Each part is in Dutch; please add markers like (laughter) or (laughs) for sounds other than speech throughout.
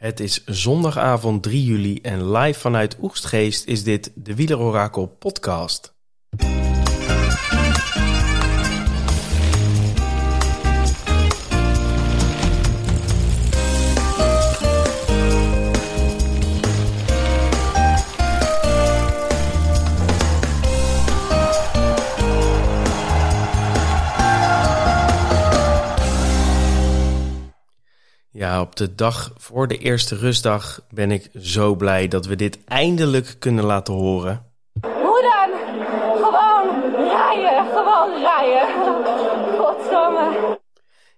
Het is zondagavond 3 juli en live vanuit Oegstgeest is dit de Wielerorakel podcast. Op de dag voor de eerste rustdag ben ik zo blij dat we dit eindelijk kunnen laten horen. Hoe dan? Gewoon rijden, gewoon rijden. Godsamme.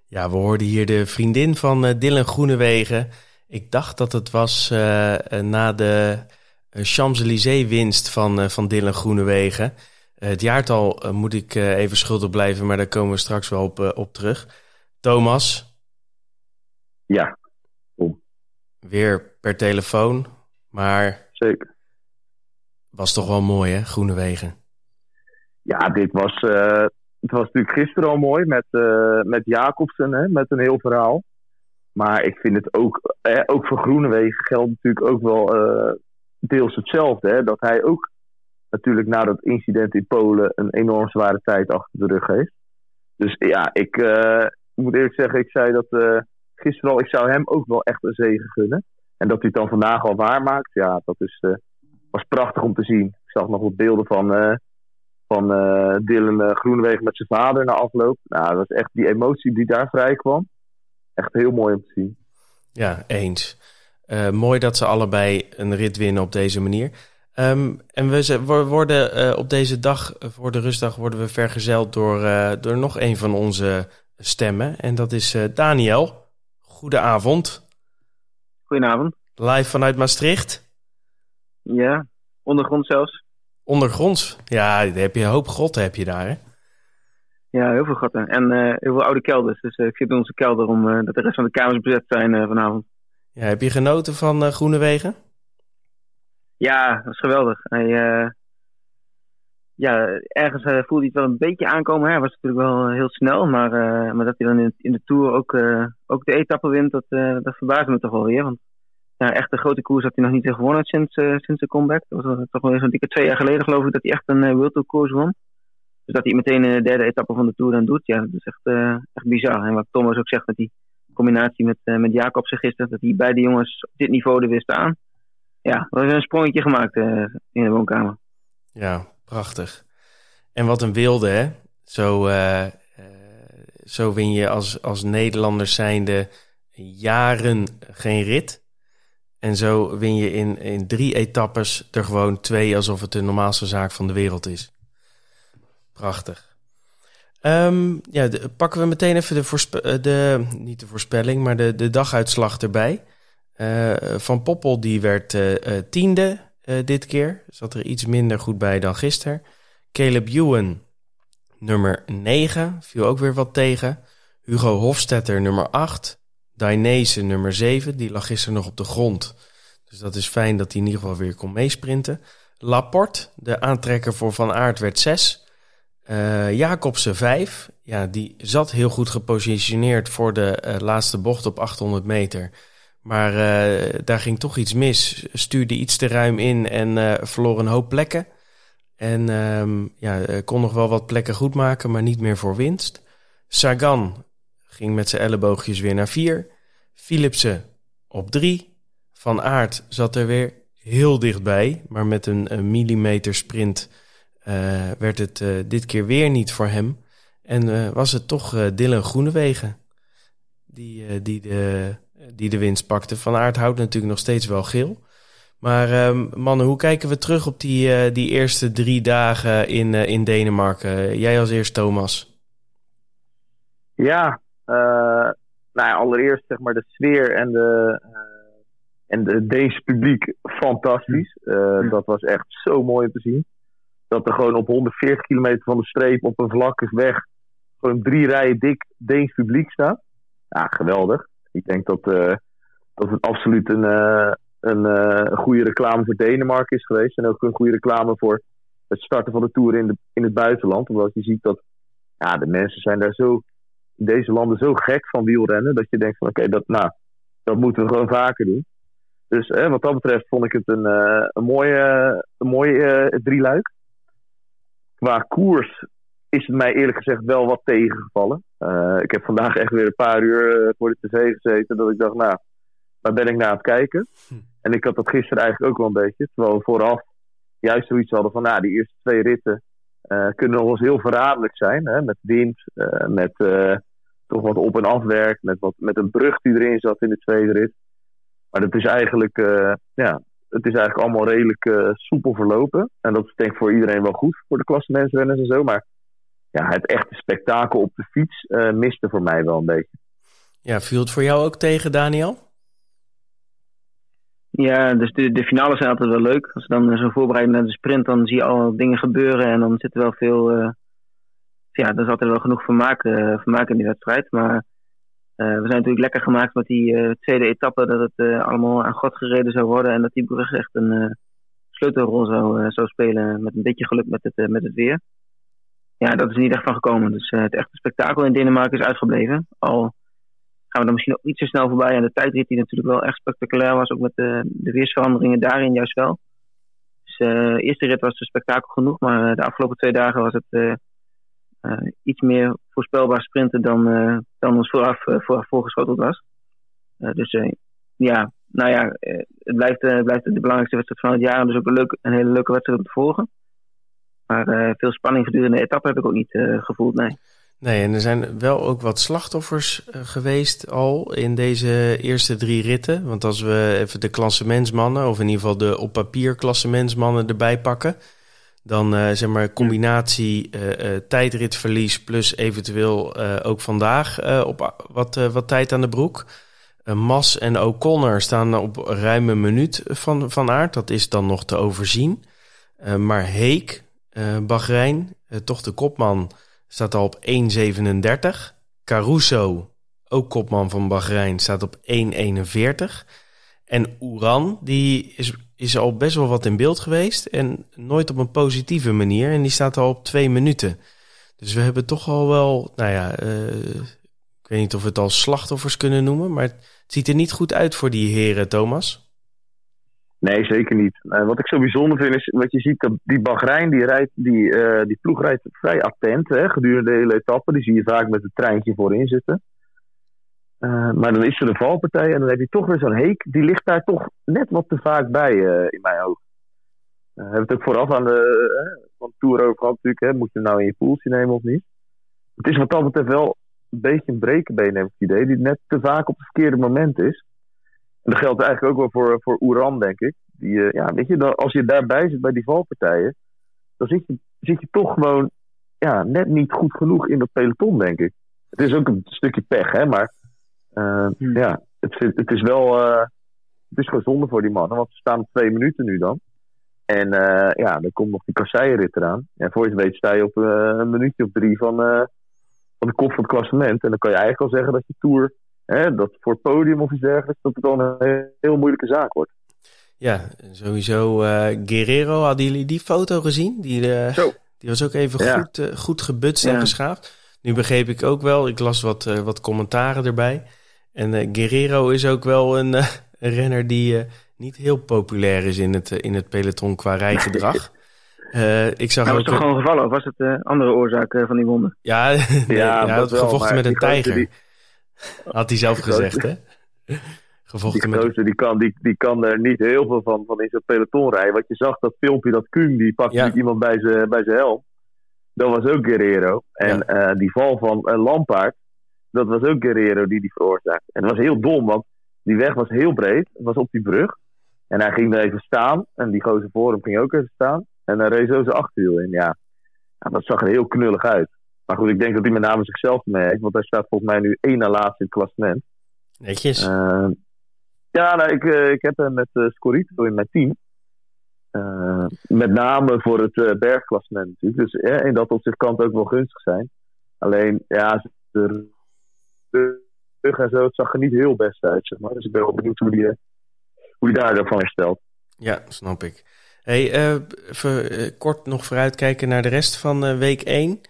Ja, we hoorden hier de vriendin van uh, Dylan Groenewegen. Ik dacht dat het was uh, na de Champs-Élysées winst van, uh, van Dylan Groenewegen. het jaartal moet ik even schuldig blijven, maar daar komen we straks wel op, op terug. Thomas, ja. Weer per telefoon, maar... Zeker. Was toch wel mooi, hè? Groene Wegen. Ja, dit was, uh, het was natuurlijk gisteren al mooi met, uh, met Jacobsen, hè, met een heel verhaal. Maar ik vind het ook, eh, ook voor Groenewegen geldt natuurlijk ook wel uh, deels hetzelfde. Hè, dat hij ook natuurlijk na dat incident in Polen een enorm zware tijd achter de rug heeft. Dus ja, ik moet eerlijk zeggen, ik zei dat gisteren al, ik zou hem ook wel echt een zegen gunnen. En dat hij het dan vandaag al waarmaakt, ja, dat is, uh, was prachtig om te zien. Ik zag nog wat beelden van, uh, van uh, Dylan Groenewegen met zijn vader na afloop. Nou, dat was echt die emotie die daar vrij kwam. Echt heel mooi om te zien. Ja, eens. mooi dat ze allebei een rit winnen op deze manier. Um, en we, we worden op deze dag, voor de rustdag, worden we vergezeld door, door nog een van onze stemmen. En dat is Daniel. Goedenavond. Goedenavond. Live vanuit Maastricht? Ja, ondergrond zelfs. Ondergronds? Ja, heb je een hoop grotten heb je daar, hè? Ja, heel veel grotten. En uh, heel veel oude kelders. Dus uh, ik zit in onze kelder om uh, dat de rest van de kamers bezet zijn vanavond. Ja, heb je genoten van Groene Wegen? Ja, dat is geweldig. Hij, ja, ergens uh, voelde hij het wel een beetje aankomen. Hij was natuurlijk wel heel snel, maar, uh, maar dat hij dan in, in de Tour ook, uh, ook de etappe wint, dat, dat verbaasde me toch wel weer. Want ja, echt een grote koers had hij nog niet gewonnen sinds, sinds de comeback. Dat was toch wel zo'n dikke twee jaar geleden geloof ik dat hij echt een World Tour koers won. Dus dat hij meteen de derde etappe van de Tour dan doet, ja, dat is echt, echt bizar. En wat Thomas ook zegt met die combinatie met, met Jacobsen gisteren, dat die beide jongens op dit niveau er wisten aan. Ja, dat was een sprongetje gemaakt in de woonkamer. Ja, Prachtig. En wat een wilde, hè? Zo, uh, uh, zo win je als, als Nederlanders zijnde jaren geen rit. En zo win je in, in drie etappes er gewoon twee alsof het de normaalste zaak van de wereld is. Prachtig. Um, ja, pakken we meteen even de, voorspe de niet de voorspelling, maar de, de daguitslag erbij. Van Poppel die werd tiende dit keer. Zat er iets minder goed bij dan gisteren. Caleb Ewan, nummer 9, viel ook weer wat tegen. Hugo Hofstetter, nummer 8. Dainese, nummer 7, die lag gisteren nog op de grond. Dus dat is fijn dat hij in ieder geval weer kon meesprinten. Laporte, de aantrekker voor Van Aert, werd 6. Uh, Jacobsen 5. Ja, die zat heel goed gepositioneerd voor de uh, laatste bocht op 800 meter. Maar uh, daar ging toch iets mis. Stuurde iets te ruim in en uh, verloor een hoop plekken. En um, ja, kon nog wel wat plekken goed maken, maar niet meer voor winst. Sagan ging met zijn elleboogjes weer naar vier. Philipsen op drie. Van Aert zat er weer heel dichtbij. Maar met een, millimeter sprint werd het dit keer weer niet voor hem. En was het toch Dylan Groenewegen die, die de die de winst pakte. Van Aert houdt natuurlijk nog steeds wel geel. Maar um, mannen, hoe kijken we terug op die, uh, die eerste drie dagen in, uh, in Denemarken? Jij als eerst, Thomas. Ja, uh, nou ja, allereerst zeg maar de sfeer en de, en de Deense publiek fantastisch. Ja. Dat was echt zo mooi om te zien. Dat er gewoon op 140 kilometer van de streep op een vlakke weg gewoon drie rijen dik Deens publiek staat. Ja, geweldig. Ik denk dat, uh, dat het absoluut een, uh, een, uh, een, goede reclame voor Denemarken is geweest. En ook een goede reclame voor het starten van de Tour in, de, in het buitenland. Omdat je ziet dat ja, de mensen zijn daar zo, in deze landen zo gek van wielrennen. Dat je denkt van oké, dat, nou, dat moeten we gewoon vaker doen. Dus wat dat betreft vond ik het een, een mooie, een mooie drieluik. Qua koers is het mij eerlijk gezegd wel wat tegengevallen. ik heb vandaag echt weer een paar uur voor de tv gezeten. Dat ik dacht, nou, waar ben ik naar aan het kijken? Hm. En ik had dat gisteren eigenlijk ook wel een beetje. Terwijl we vooraf juist zoiets hadden van, nou, die eerste twee ritten uh, kunnen nog eens heel verraderlijk zijn. Hè? Met wind, uh, met toch wat op- en afwerk, met, wat, met een brug die erin zat in de tweede rit. Maar dat is eigenlijk, ja, het is eigenlijk allemaal redelijk soepel verlopen. En dat is denk ik voor iedereen wel goed, voor de klassementsrenners en zo. Maar ja, het echte spektakel op de fiets miste voor mij wel een beetje. Ja, viel het voor jou ook tegen, Daniel? Ja, dus de, de finales zijn altijd wel leuk. Als je dan zo voorbereidt naar de sprint, dan zie je al dingen gebeuren en dan zit er wel veel. Uh, ja, er is altijd wel genoeg vermaak, uh, vermaak in die wedstrijd. Maar uh, we zijn natuurlijk lekker gemaakt met die tweede etappe, dat het allemaal aan God gereden zou worden en dat die brug echt een sleutelrol zou, zou spelen met een beetje geluk met het, met het weer. Ja, dat is niet echt van gekomen. Dus het echte spektakel in Denemarken is uitgebleven. Al gaan we dan misschien ook niet zo snel voorbij aan de tijdrit, die natuurlijk wel echt spectaculair was, ook met de, de weersveranderingen daarin juist wel. Dus de eerste rit was de spektakel genoeg, maar eh, de afgelopen twee dagen was het iets meer voorspelbaar sprinten dan, dan ons vooraf, vooraf voorgeschoteld was. dus ja, nou ja, het blijft, blijft de belangrijkste wedstrijd van het jaar en dus ook een, een hele leuke wedstrijd om te volgen. Maar veel spanning gedurende de etappe heb ik ook niet gevoeld, nee. Nee, en er zijn wel ook wat slachtoffers uh, geweest al in deze eerste drie ritten. Want als we even de klassementsmannen, of in ieder geval de op papier klassementsmannen erbij pakken. Dan zeg maar combinatie tijdritverlies plus eventueel ook vandaag op wat, wat tijd aan de broek. Mas en O'Connor staan op ruim een minuut van, van aard. Dat is dan nog te overzien. maar Heek, Bahrein, toch de kopman staat al op 1,37. Caruso, ook kopman van Bahrein, staat op 1,41. En Oeran, die is, is al best wel wat in beeld geweest. En nooit op een positieve manier. En die staat al op twee minuten. Dus we hebben toch al wel, nou ja, uh, ik weet niet of we het al slachtoffers kunnen noemen. Maar het ziet er niet goed uit voor die heren, Thomas. Nee, zeker niet. Uh, wat ik zo bijzonder vind is, wat je ziet, dat die Bahrein, die, rijdt, die, uh, die ploeg rijdt vrij attent hè, gedurende de hele etappe. Die zie je vaak met het treintje voorin zitten. Uh, maar dan is er een valpartij en dan heb je toch weer zo'n heek. Die ligt daar toch net wat te vaak bij, in mijn ogen. we hebben het ook vooraf aan de, van de Tour over gehad natuurlijk. Hè, moet je nou in je poeltje nemen of niet? Het is wat dat betreft wel een beetje een brekenbeen, heb ik het idee. Die net te vaak op het verkeerde moment is. En dat geldt eigenlijk ook wel voor, voor Oeran, denk ik. Die, uh, ja, weet je, dan, als je daarbij zit bij die valpartijen, dan zit je, zit je toch gewoon ja, net niet goed genoeg in dat peloton, denk ik. Het is ook een stukje pech, hè, maar uh, hmm. ja, het, het is wel uh, het is gewoon zonde voor die mannen, want ze staan op twee minuten nu dan. En ja, dan komt nog die kasseienrit eraan. En voor je het weet sta je op een minuutje of drie van, van de kop van het klassement. En dan kan je eigenlijk al zeggen dat je Tour hè, dat voor het podium of iets dergelijks, dat het dan een heel moeilijke zaak wordt. Ja, sowieso uh, Guerrero, hadden jullie die foto gezien? Die, uh, die was ook even goed, uh, goed gebutst en geschaafd. Nu begreep ik ook wel, ik las wat, wat commentaren erbij. En Guerrero is ook wel een, een renner die niet heel populair is in het, in het peloton qua rijgedrag. (laughs) ik zag hij was toch gewoon gevallen of was het uh, andere oorzaak van die wonden? Ja, (laughs) nee, ja, hij had gevochten met een tijger. Had hij zelf gezegd, hè? Gevochten die met... die kan, die, die kan er niet heel veel van, van in zijn peloton rijden. Wat je zag, dat filmpje, dat Kuhn, die pakte ja. iemand bij zijn bij helm. Dat was ook Guerrero. En ja. uh, die val van uh, Lampaard, dat was ook Guerrero die die veroorzaakte. En dat was heel dom, want die weg was heel breed. Het was op die brug. En hij ging er even staan. En die gozer voor hem ging ook even staan. En hij reed zo zijn achterwiel in. Ja. ja, dat zag er heel knullig uit. Maar goed, ik denk dat hij met name zichzelf heeft. Want hij staat volgens mij nu één na laatste in het klassement. Netjes. Uh, ja, nou, ik, uh, ik heb hem met uh, Scorito in mijn team. Uh, met name voor het bergklassement natuurlijk. Dus eh, in dat opzicht kan het ook wel gunstig zijn. Alleen, ja, de rug en zo, het zag er niet heel best uit, zeg maar. Dus ik ben wel benieuwd hoe die, hoe die daar van herstelt. Ja, snap ik. Hey, even kort nog vooruitkijken naar de rest van week 1.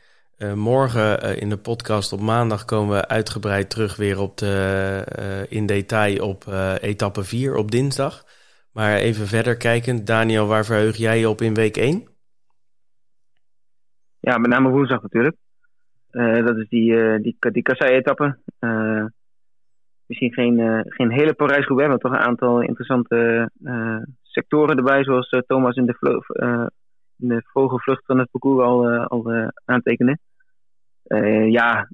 Morgen in de podcast op maandag komen we uitgebreid terug weer op de, in detail op etappe 4 op dinsdag. Maar even verder kijken, Daniel, waar verheug jij je op in week 1? Ja, met name woensdag natuurlijk. dat is die, die, die Kassei-etappe misschien geen, geen hele Parijs-Roubaix, maar toch een aantal interessante sectoren erbij, zoals Thomas in de, in van het parcours al, al aantekende. Ja,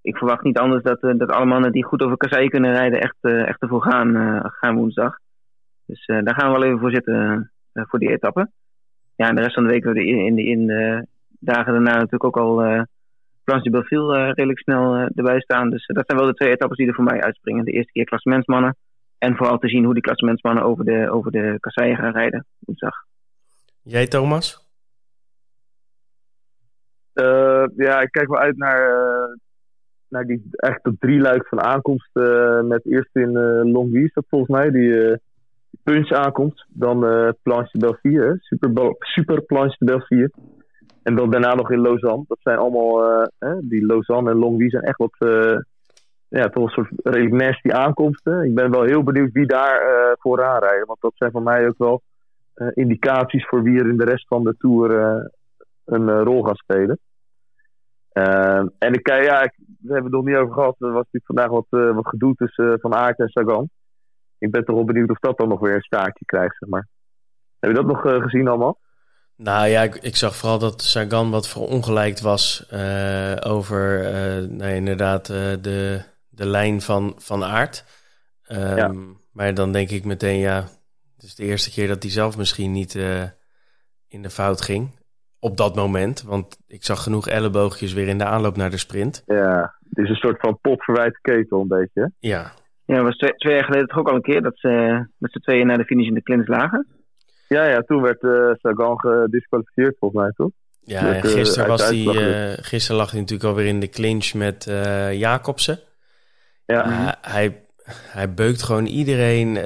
ik verwacht niet anders dat, dat alle mannen die goed over Kassei kunnen rijden echt, echt ervoor gaan, gaan woensdag. Dus daar gaan we wel even voor zitten voor die etappe. Ja, en de rest van de week in de, in de dagen daarna natuurlijk ook al Planche de Belleville uh, redelijk snel uh, erbij staan. Dus uh, dat zijn wel de twee etappes die er voor mij uitspringen. De eerste keer klassementsmannen. En vooral te zien hoe die klassementsmannen over de, over de kasseien gaan rijden woensdag. Jij Thomas? Ja, ik kijk wel uit naar, naar die echt drie luik van aankomst. met eerst in Longwy, dat volgens mij, die punch aankomt. Dan Planche de Belleville, super, super Planche de Belleville. En dan daarna nog in Lausanne. Dat zijn allemaal, uh, die Lausanne en Longwy zijn echt wat, uh, ja, toch een soort redelijk nasty aankomsten. Ik ben wel heel benieuwd wie daar uh, vooraan rijden. Want dat zijn voor mij ook wel indicaties voor wie er in de rest van de Tour een rol gaat spelen. en ik, ja, ik, we hebben het nog niet over gehad. Er was natuurlijk vandaag wat, wat gedoe tussen Van Aert en Sagan. Ik ben toch wel benieuwd of dat dan nog weer een staartje krijgt, zeg maar. Heb je dat nog gezien allemaal? Nou ja, ik, ik, zag vooral dat Sagan wat verongelijkt was uh, over uh, nou, inderdaad uh, de, de lijn van, van aard. Um, ja. Maar dan denk ik meteen, ja, het is de eerste keer dat hij zelf misschien niet in de fout ging. Op dat moment, want ik zag genoeg elleboogjes weer in de aanloop naar de sprint. Ja, het is een soort van potverwijt ketel een beetje. Ja. Ja, was twee, twee jaar geleden toch ook al een keer dat ze met z'n tweeën naar de finish in de klins lagen. Ja, ja, toen werd uh, Sagan gedisqualificeerd volgens mij, toch? Ja, en eh, gisteren, was die, uh, gisteren lag hij natuurlijk alweer in de clinch met uh, Jacobsen. Ja. hij, hij beukt gewoon iedereen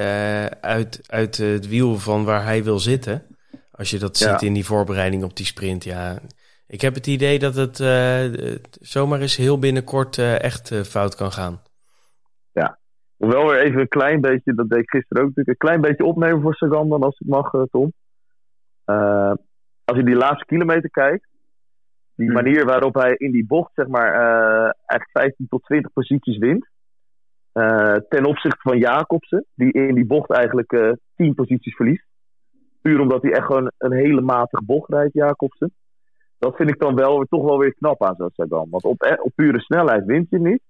uit, uit het wiel van waar hij wil zitten. Als je dat ziet in die voorbereiding op die sprint, ja. Ik heb het idee dat het zomaar eens heel binnenkort echt fout kan gaan. Hoewel weer even een klein beetje, dat deed ik gisteren ook natuurlijk, een klein beetje opnemen voor Sagan dan als het mag, Tom. Als je die laatste kilometer kijkt, die hmm. manier waarop hij in die bocht, zeg maar, eigenlijk 15 tot 20 posities wint. ten opzichte van Jacobsen, die in die bocht eigenlijk 10 posities verliest. Puur omdat hij echt gewoon een hele matige bocht rijdt, Jacobsen. Dat vind ik dan wel toch wel weer knap aan zo'n Sagan. Want op, op pure snelheid wint je niet.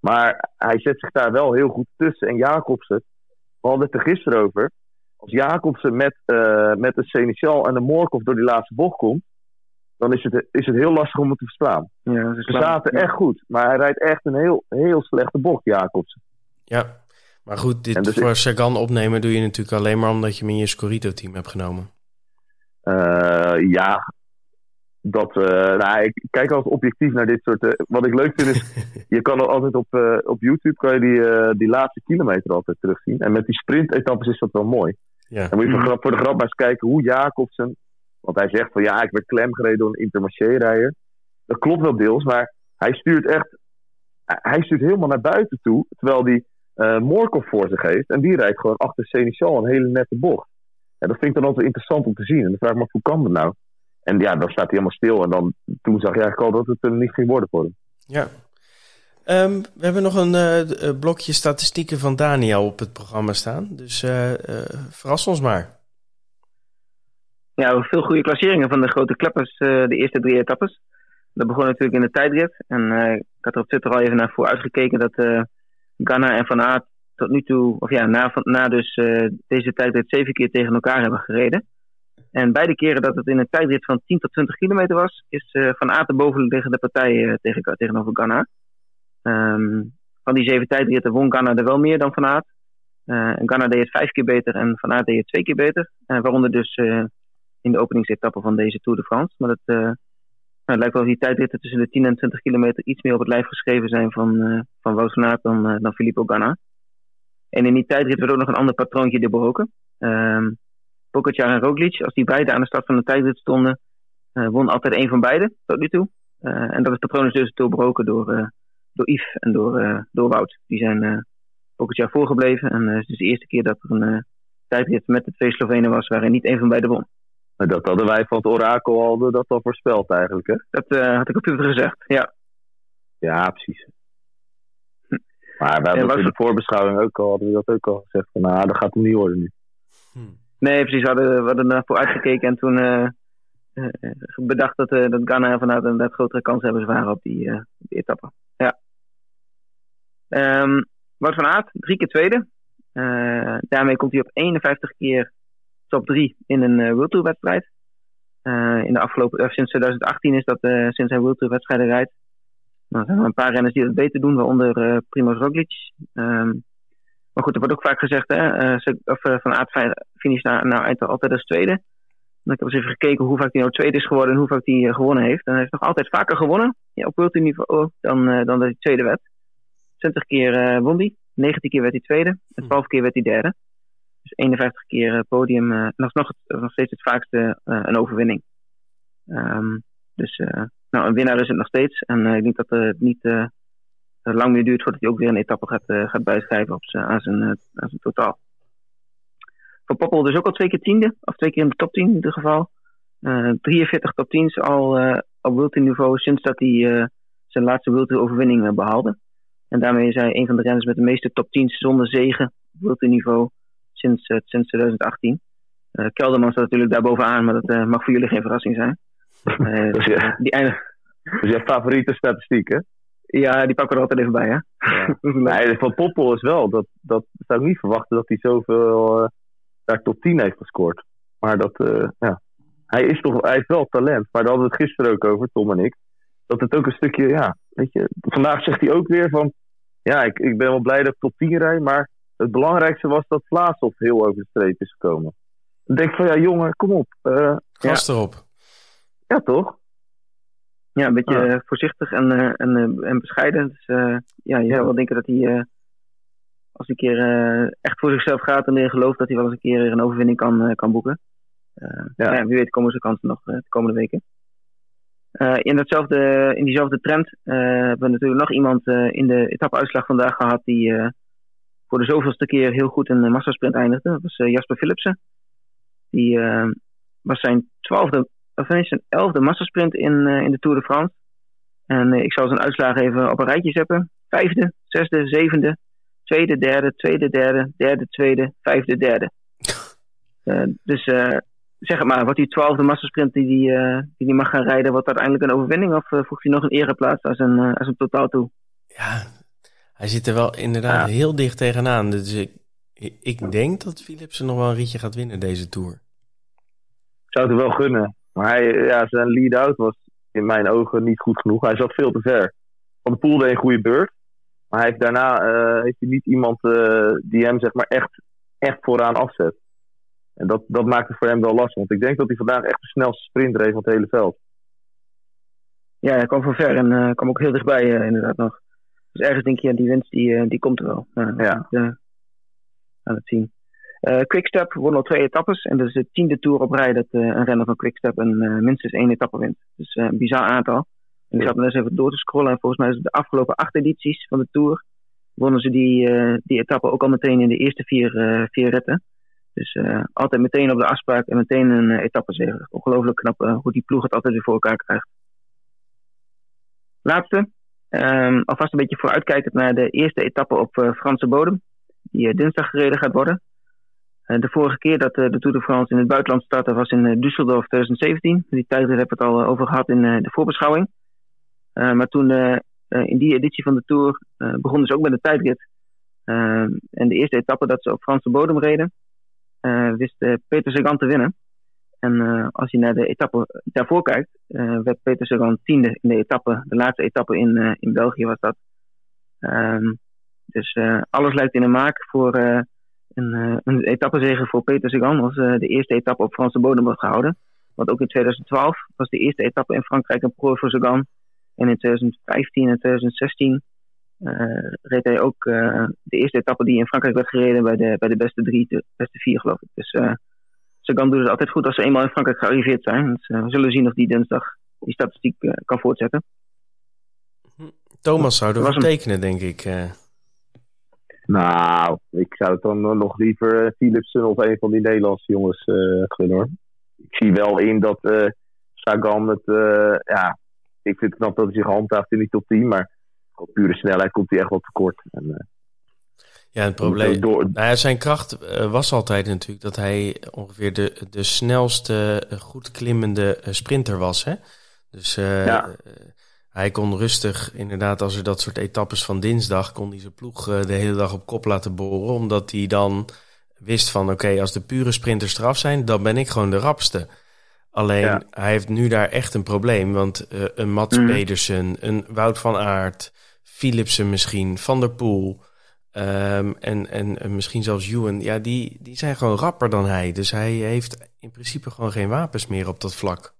Maar hij zet zich daar wel heel goed tussen. En Jacobsen, we hadden het er gisteren over. Als Jacobsen met, uh, met de Seneschal en de Morkov door die laatste bocht komt, dan is het, is het heel lastig om het te verslaan. Ja, Ze zaten echt goed, maar hij rijdt echt een heel, heel slechte bocht, Jacobsen. Ja, maar goed, dit dus voor Sagan opnemen doe je natuurlijk alleen maar omdat je hem in je Scorito-team hebt genomen. Uh, ja, dat, uh, nou, ik kijk altijd objectief naar dit soort. Uh, wat ik leuk vind is, (laughs) je kan altijd op, uh, op YouTube kan je die, die laatste kilometer altijd terugzien. En met die sprint-etappes is dat wel mooi. Ja. Dan moet je voor, voor de grap maar eens kijken hoe Jacobsen. Want hij zegt van ja, ik werd klem gereden door een intermarché-rijder. Dat klopt wel deels, maar hij stuurt echt. Hij stuurt helemaal naar buiten toe. Terwijl die Morkov voor zich heeft. En die rijdt gewoon achter Seneschal een hele nette bocht. En dat vind ik dan altijd interessant om te zien. En dan vraag ik me af, hoe kan dat nou? En ja, dan staat hij helemaal stil. En dan, toen zag je eigenlijk al dat het er niet ging worden voor hem. Ja. Um, we hebben nog een uh, blokje statistieken van Daniel op het programma staan. Dus uh, uh, verras ons maar. Ja, veel goede klasseringen van de grote kleppers, de eerste drie etappes. Dat begon natuurlijk in de tijdrit. En ik had er op Twitter al even naar voor uitgekeken dat Ghana en Van Aert tot nu toe, of ja, na, na dus deze tijdrit zeven keer tegen elkaar hebben gereden. En beide keren dat het in een tijdrit van 10 tot 20 kilometer was, is uh, Van Aert de bovenliggende partij uh, tegen, tegenover Ghana. Um, van die zeven tijdritten won Ghana er wel meer dan Van Aert. En Ghana deed het vijf keer beter en Van Aert deed het twee keer beter. waaronder dus in de openingsetappe van deze Tour de France. Maar het, nou, het lijkt wel dat die tijdritten tussen de 10 en 20 kilometer iets meer op het lijf geschreven zijn van, van Wout van Aert dan, dan Filippo Ganna. En in die tijdrit werd ook nog een ander patroontje doorbroken. Um, en Roglic, als die beide aan de start van de tijdrit stonden, uh, won altijd één van beiden tot nu toe. en dat is patroon is dus doorbroken door, door Yves en door, door Wout. Die zijn jaar voorgebleven. En het is de eerste keer dat er een tijdrit met de twee Slovenen was waarin niet één van beiden won. Dat hadden wij van het orakel al, dat al voorspeld eigenlijk, hè? Dat had ik op Twitter gezegd, ja. Ja, precies. Maar we hebben ja, in de voorbeschouwing ook al, hadden we dat ook al gezegd. Van, nou, dat gaat hem niet worden nu. Hm. Nee, precies. We hadden, we hadden ervoor uitgekeken en toen uh, bedacht dat, uh, dat Ghana vanuit een net grotere kans hebben waren op die, uh, die etappe. Ja. Um, Wout van Aert, drie keer tweede. daarmee komt hij op 51 keer top 3 in een World Tour wedstrijd. in de afgelopen, sinds 2018 is dat sinds hij World Tour wedstrijden rijdt. Nou, er zijn een paar renners die dat beter doen, waaronder uh, Primoz Roglic. Um, maar goed, er wordt ook vaak gezegd, hè, uh, of, uh, van Aert finish nou, nou altijd als tweede. ik heb eens even gekeken hoe vaak hij nou tweede is geworden en hoe vaak hij gewonnen heeft. En hij heeft nog altijd vaker gewonnen ja, op World niveau dan, dan dat hij tweede werd. 20 keer won hij, 19 keer werd hij tweede en 12 keer werd hij derde. Dus 51 keer podium, nog, nog, nog steeds het vaakste een overwinning. Um, dus nou, een winnaar is het nog steeds. En ik denk dat het niet lang meer duurt voordat hij ook weer een etappe gaat, gaat bijschrijven op aan, zijn, aan zijn totaal. Van Poppel dus ook al twee keer tiende, of twee keer in de top 10 in ieder geval. 43 top 10's al op World niveau sinds dat hij zijn laatste World overwinning behaalde. En daarmee is hij een van de renners met de meeste top 10's zonder zegen op World niveau sinds, sinds 2018. Kelderman staat natuurlijk daar bovenaan, maar dat mag voor jullie geen verrassing zijn. (laughs) Dus, ja. die eindig... dus je favoriete statistiek, hè? Ja, die pakken we er altijd even bij, hè? Ja. (laughs) nee, van Poppel is wel. Dat, dat zou ik niet verwachten dat hij zoveel daar top 10 heeft gescoord. Maar dat, ja. Hij is toch, hij heeft wel talent. Maar daar hadden we het gisteren ook over, Tom en ik. Dat het ook een stukje, ja, weet je. Vandaag zegt hij ook weer van, ja, ik, ik ben wel blij dat ik top 10 rijd. Maar het belangrijkste was dat Vlaashoff heel over de streep is gekomen. Dan denk ik van, ja, jongen, kom op. Uh, Gas ja. erop. Ja, toch? Ja, een beetje ah. voorzichtig en, uh, en, uh, en bescheiden. Dus uh, ja, je zou wel denken dat hij, als hij een keer echt voor zichzelf gaat en erin gelooft, dat hij wel eens een keer een overwinning kan, kan boeken. ja. ja. wie weet komen ze kansen nog de komende weken. in, datzelfde, in diezelfde trend hebben we natuurlijk nog iemand in de etappeuitslag vandaag gehad die voor de zoveelste keer heel goed een massasprint eindigde. Dat was Jasper Philipsen. Die was zijn twaalfde of is een elfde massasprint in, uh, in de Tour de France. En ik zal zijn uitslagen even op een rijtje zetten. Vijfde, zesde, zevende, tweede, derde, tweede, derde, derde, tweede, vijfde, derde. Dus zeg het maar, wat die twaalfde massasprint die, die, die die mag gaan rijden, wordt uiteindelijk een overwinning? Of voegt hij nog een ereplaats als een, als een totaal toe? Ja, hij zit er wel inderdaad ja. heel dicht tegenaan. Dus ik, ik denk dat Philipsen nog wel een rietje gaat winnen deze Tour. Zou het er wel gunnen. Maar hij, ja, zijn lead-out was in mijn ogen niet goed genoeg. Hij zat veel te ver. Van de Poel deed een goede beurt. Maar hij heeft daarna uh, heeft hij niet iemand uh, die hem zeg maar echt, echt vooraan afzet. En dat, dat maakt het voor hem wel lastig. Want ik denk dat hij vandaag echt de snelste sprinter heeft van het hele veld. Ja, hij kwam van ver en uh, kwam ook heel dichtbij inderdaad nog. Dus ergens denk je, ja, die winst die, die komt er wel. ja. Aan het zien. Uh, Quickstep won al twee etappes. En dat is de tiende tour op rij dat uh, een renner van Quickstep een, uh, minstens één etappe wint. Dus een bizar aantal. En ik zat me eens even door te scrollen. En volgens mij is het de afgelopen acht edities van de tour. wonnen ze die, die etappe ook al meteen in de eerste vier, vier ritten. Dus altijd meteen op de afspraak en meteen een etappe zeggen. Ongelooflijk knap hoe die ploeg het altijd weer voor elkaar krijgt. Laatste. Um, alvast een beetje vooruitkijkend naar de eerste etappe op Franse bodem. Die dinsdag gereden gaat worden. Eh, de vorige keer dat eh, de Tour de France in het buitenland startte was in eh, Düsseldorf 2017. Die tijd hebben we het al over gehad in de voorbeschouwing. maar toen in die editie van de Tour begonnen ze ook met de tijdrit. en de eerste etappe dat ze op Franse bodem reden, wist Peter Sagan te winnen. En als je naar de etappe daarvoor kijkt, werd Peter Sagan tiende in de etappe, de laatste etappe in, in België was dat. Ehm, dus alles lijkt in de maak voor een, een etappezege voor Peter Sagan uh, de eerste etappe op Franse bodem wordt gehouden. Want ook in 2012 was de eerste etappe in Frankrijk een prooi voor Sagan. En in 2015 en 2016 uh, eh, reed hij ook de eerste etappe die in Frankrijk werd gereden bij de, bij de beste drie, de beste vier geloof ik. Dus Sagan doet het altijd goed als ze eenmaal in Frankrijk gearriveerd zijn. Dus we zullen zien of die dinsdag die statistiek kan voortzetten. Thomas zou ervoor tekenen, denk ik. Nou, ik zou het dan nog liever Philipsen of een van die Nederlandse jongens gunnen hoor. Ik zie wel in dat Sagan het, ja, ik vind het knap dat hij zich handhaaft in die top 10, maar op pure snelheid komt hij echt wel tekort. En, ja, het probleem. Door... Nou ja, zijn kracht uh, was altijd natuurlijk dat hij ongeveer de, de snelste, uh, goed klimmende uh, sprinter was. Hè? Dus ja. hij kon rustig, inderdaad, als er dat soort etappes van dinsdag, kon hij zijn ploeg de hele dag op kop laten boren. Omdat hij dan wist van, oké, als de pure sprinters eraf zijn, dan ben ik gewoon de rapste. Alleen, hij heeft nu daar echt een probleem. Want een Mats mm. Pedersen, een Wout van Aert, Philipsen misschien, Van der Poel... Um, en, en, misschien zelfs Ewan, ja, die, die zijn gewoon rapper dan hij. Dus hij heeft in principe gewoon geen wapens meer op dat vlak.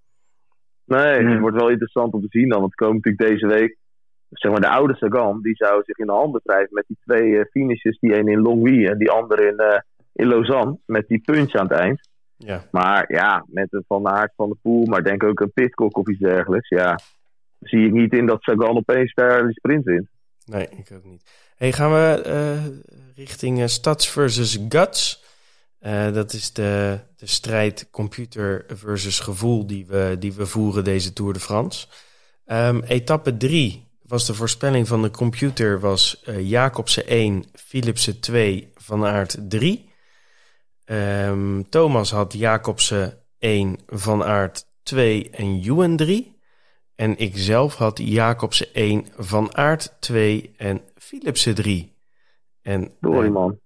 Nee, het wordt wel interessant om te zien dan. Want komen natuurlijk deze week, zeg maar de oude Sagan, die zou zich in de handen wrijven met die twee uh, finishes. Die een in Longwy en die andere in, uh, in Lausanne. Met die punch aan het eind. Ja. Maar ja, met een Van Aert van de Poel, maar denk ook een Pitcock of iets dergelijks. Ja, zie ik niet in dat Sagan opeens daar de sprint wint. Nee, ik ook niet. Hey, gaan we uh, richting uh, Stads versus Guts. Uh, dat is de, de strijd computer versus gevoel die we, die we voeren deze Tour de France. Um, etappe 3 was de voorspelling van de computer was Jacobsen 1, Philipsen 2, Van Aert 3. Um, Thomas had Jacobsen 1, Van Aert 2 en Ewan 3. En ik zelf had Jacobsen 1, Van Aert 2 en Philipsen 3. En Doei, uh, man.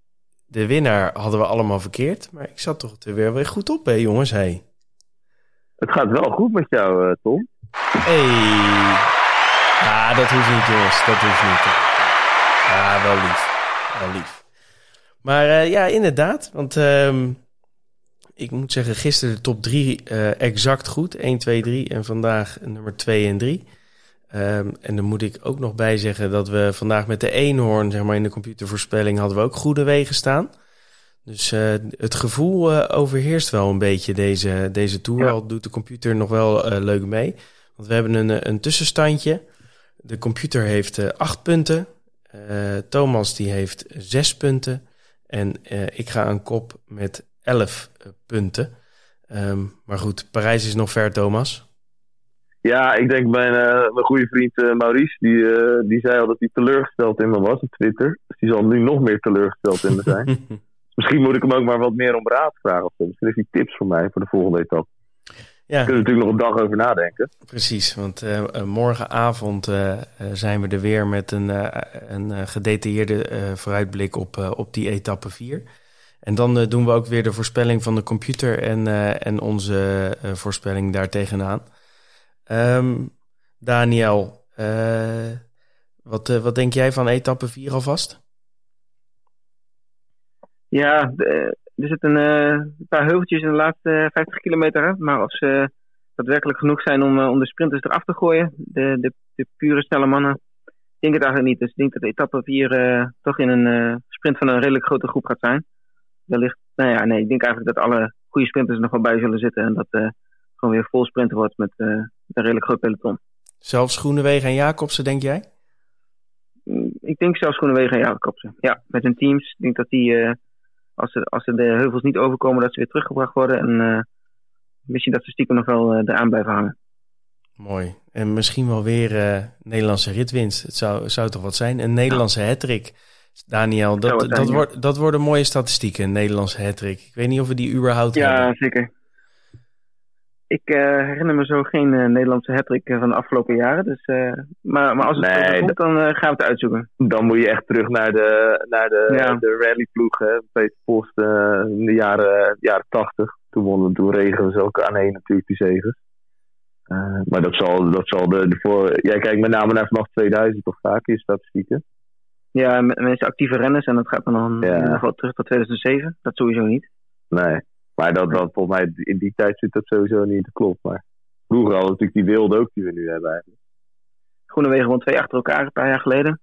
de winnaar hadden we allemaal verkeerd. Maar ik zat toch er weer, weer goed op, hè, jongens? Hey. Het gaat wel goed met jou, uh, Tom. Hey. Ah, dat hoeft niet, jongens. Dat hoeft niet. Ah, wel lief. Wel lief. Maar uh, ja, inderdaad. Want ehm, ik moet zeggen, gisteren de top 3 uh, exact goed. 1, 2, 3. En vandaag nummer 2 en 3. Um, en dan moet ik ook nog bij zeggen dat we vandaag met de eenhoorn, zeg maar in de computervoorspelling, hadden we ook goede wegen staan. Dus uh, het gevoel uh, overheerst wel een beetje deze, deze tour. Ja. Al doet de computer nog wel uh, leuk mee. Want we hebben een, een tussenstandje. De computer heeft acht punten. Thomas die heeft zes punten. En ik ga aan kop met elf punten. Um, maar goed, Parijs is nog ver, Thomas. Ja, ik denk mijn, uh, mijn goede vriend uh, Maurice, die, uh, die zei al dat hij teleurgesteld in me was op Twitter. Dus die zal nu nog meer teleurgesteld in me zijn. (laughs) Misschien moet ik hem ook maar wat meer om raad vragen. Of zo. Misschien heeft hij tips voor mij voor de volgende etappe. Ja. Daar kunnen we natuurlijk nog een dag over nadenken. Precies, want morgenavond zijn we er weer met een, een gedetailleerde vooruitblik op, op die etappe 4. En dan doen we ook weer de voorspelling van de computer en, en onze voorspelling daartegenaan. Um, Daniel, uh, wat, uh, wat denk jij van etappe 4 alvast? Ja, er zitten uh, een paar heuveltjes in de laatste 50 kilometer. Maar of ze daadwerkelijk genoeg zijn om, om de sprinters eraf te gooien, de, de, de pure snelle mannen, ik denk het eigenlijk niet. Dus ik denk dat etappe 4 toch in een sprint van een redelijk grote groep gaat zijn. Wellicht, nou ja, nee, ik denk eigenlijk dat alle goede sprinters er nog wel bij zullen zitten. En dat gewoon weer vol sprinten wordt met uh, een redelijk groot peloton. Zelfs Groenewegen en Jacobsen, denk jij? Mm, ik denk zelfs Groenewegen en Jacobsen. Ja, met hun teams. Ik denk dat die, uh, als, ze, als ze de heuvels niet overkomen, dat ze weer teruggebracht worden. En uh, misschien dat ze stiekem nog wel uh, eraan blijven hangen. Mooi. En misschien wel weer Nederlandse ritwinst. Het zou, zou toch wat zijn? Een Nederlandse ja. hattrick. Daniel, dat, dat, dat, wordt, dat worden mooie statistieken, een Nederlandse hattrick. Ik weet niet of we die überhaupt ja, hebben. Ja, zeker. Ik uh, herinner me zo geen uh, Nederlandse hattrick van de afgelopen jaren. Dus, uh, maar, maar als het nee, komt, dan gaan we het uitzoeken. Dan moet je echt terug naar de, naar de, ja. de rallyploeg. Peter Post in de jaren, jaren 80. Toen wonnen toen regelen ze ook aan één natuurlijk die zegens. maar dat zal, dat zal de, de voor... Jij kijkt met name naar vanaf 2000 toch vaak in statistieken? Ja, mensen actieve renners. En dat gaat dan, dan ja. in ieder geval terug tot 2007. Dat sowieso niet. Nee. Maar dat, dat volgens mij in die tijd zit dat sowieso niet te klopt. Maar vroeger hadden natuurlijk die wilde ook die we nu hebben eigenlijk. Groenewegen won twee achter elkaar een paar jaar geleden.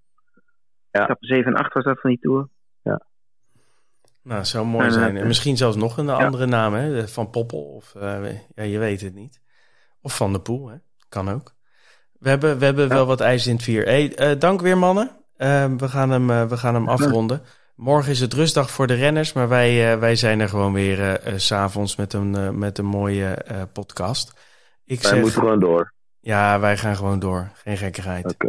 Ja. Etappe 7 en 8 was dat van die Tour. Ja. Nou, zou mooi zijn. En misschien zelfs nog een andere naam, hè? Van Poppel of uh, ja, je weet het niet. Of Van de Poel, hè? kan ook. We hebben, we hebben wel wat ijs in het vier. Hey, eh, dank weer mannen. Eh, we, gaan hem, eh, we gaan hem afronden. Morgen is het rustdag voor de renners, maar wij, eh, wij zijn er gewoon weer eh, s s'avonds met, een met een mooie podcast. Ik Wij zeg, moeten gewoon door. ja, wij gaan gewoon door. Geen gekkigheid. Oké.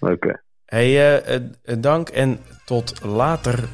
Oké. Hey, eh, dank en tot later.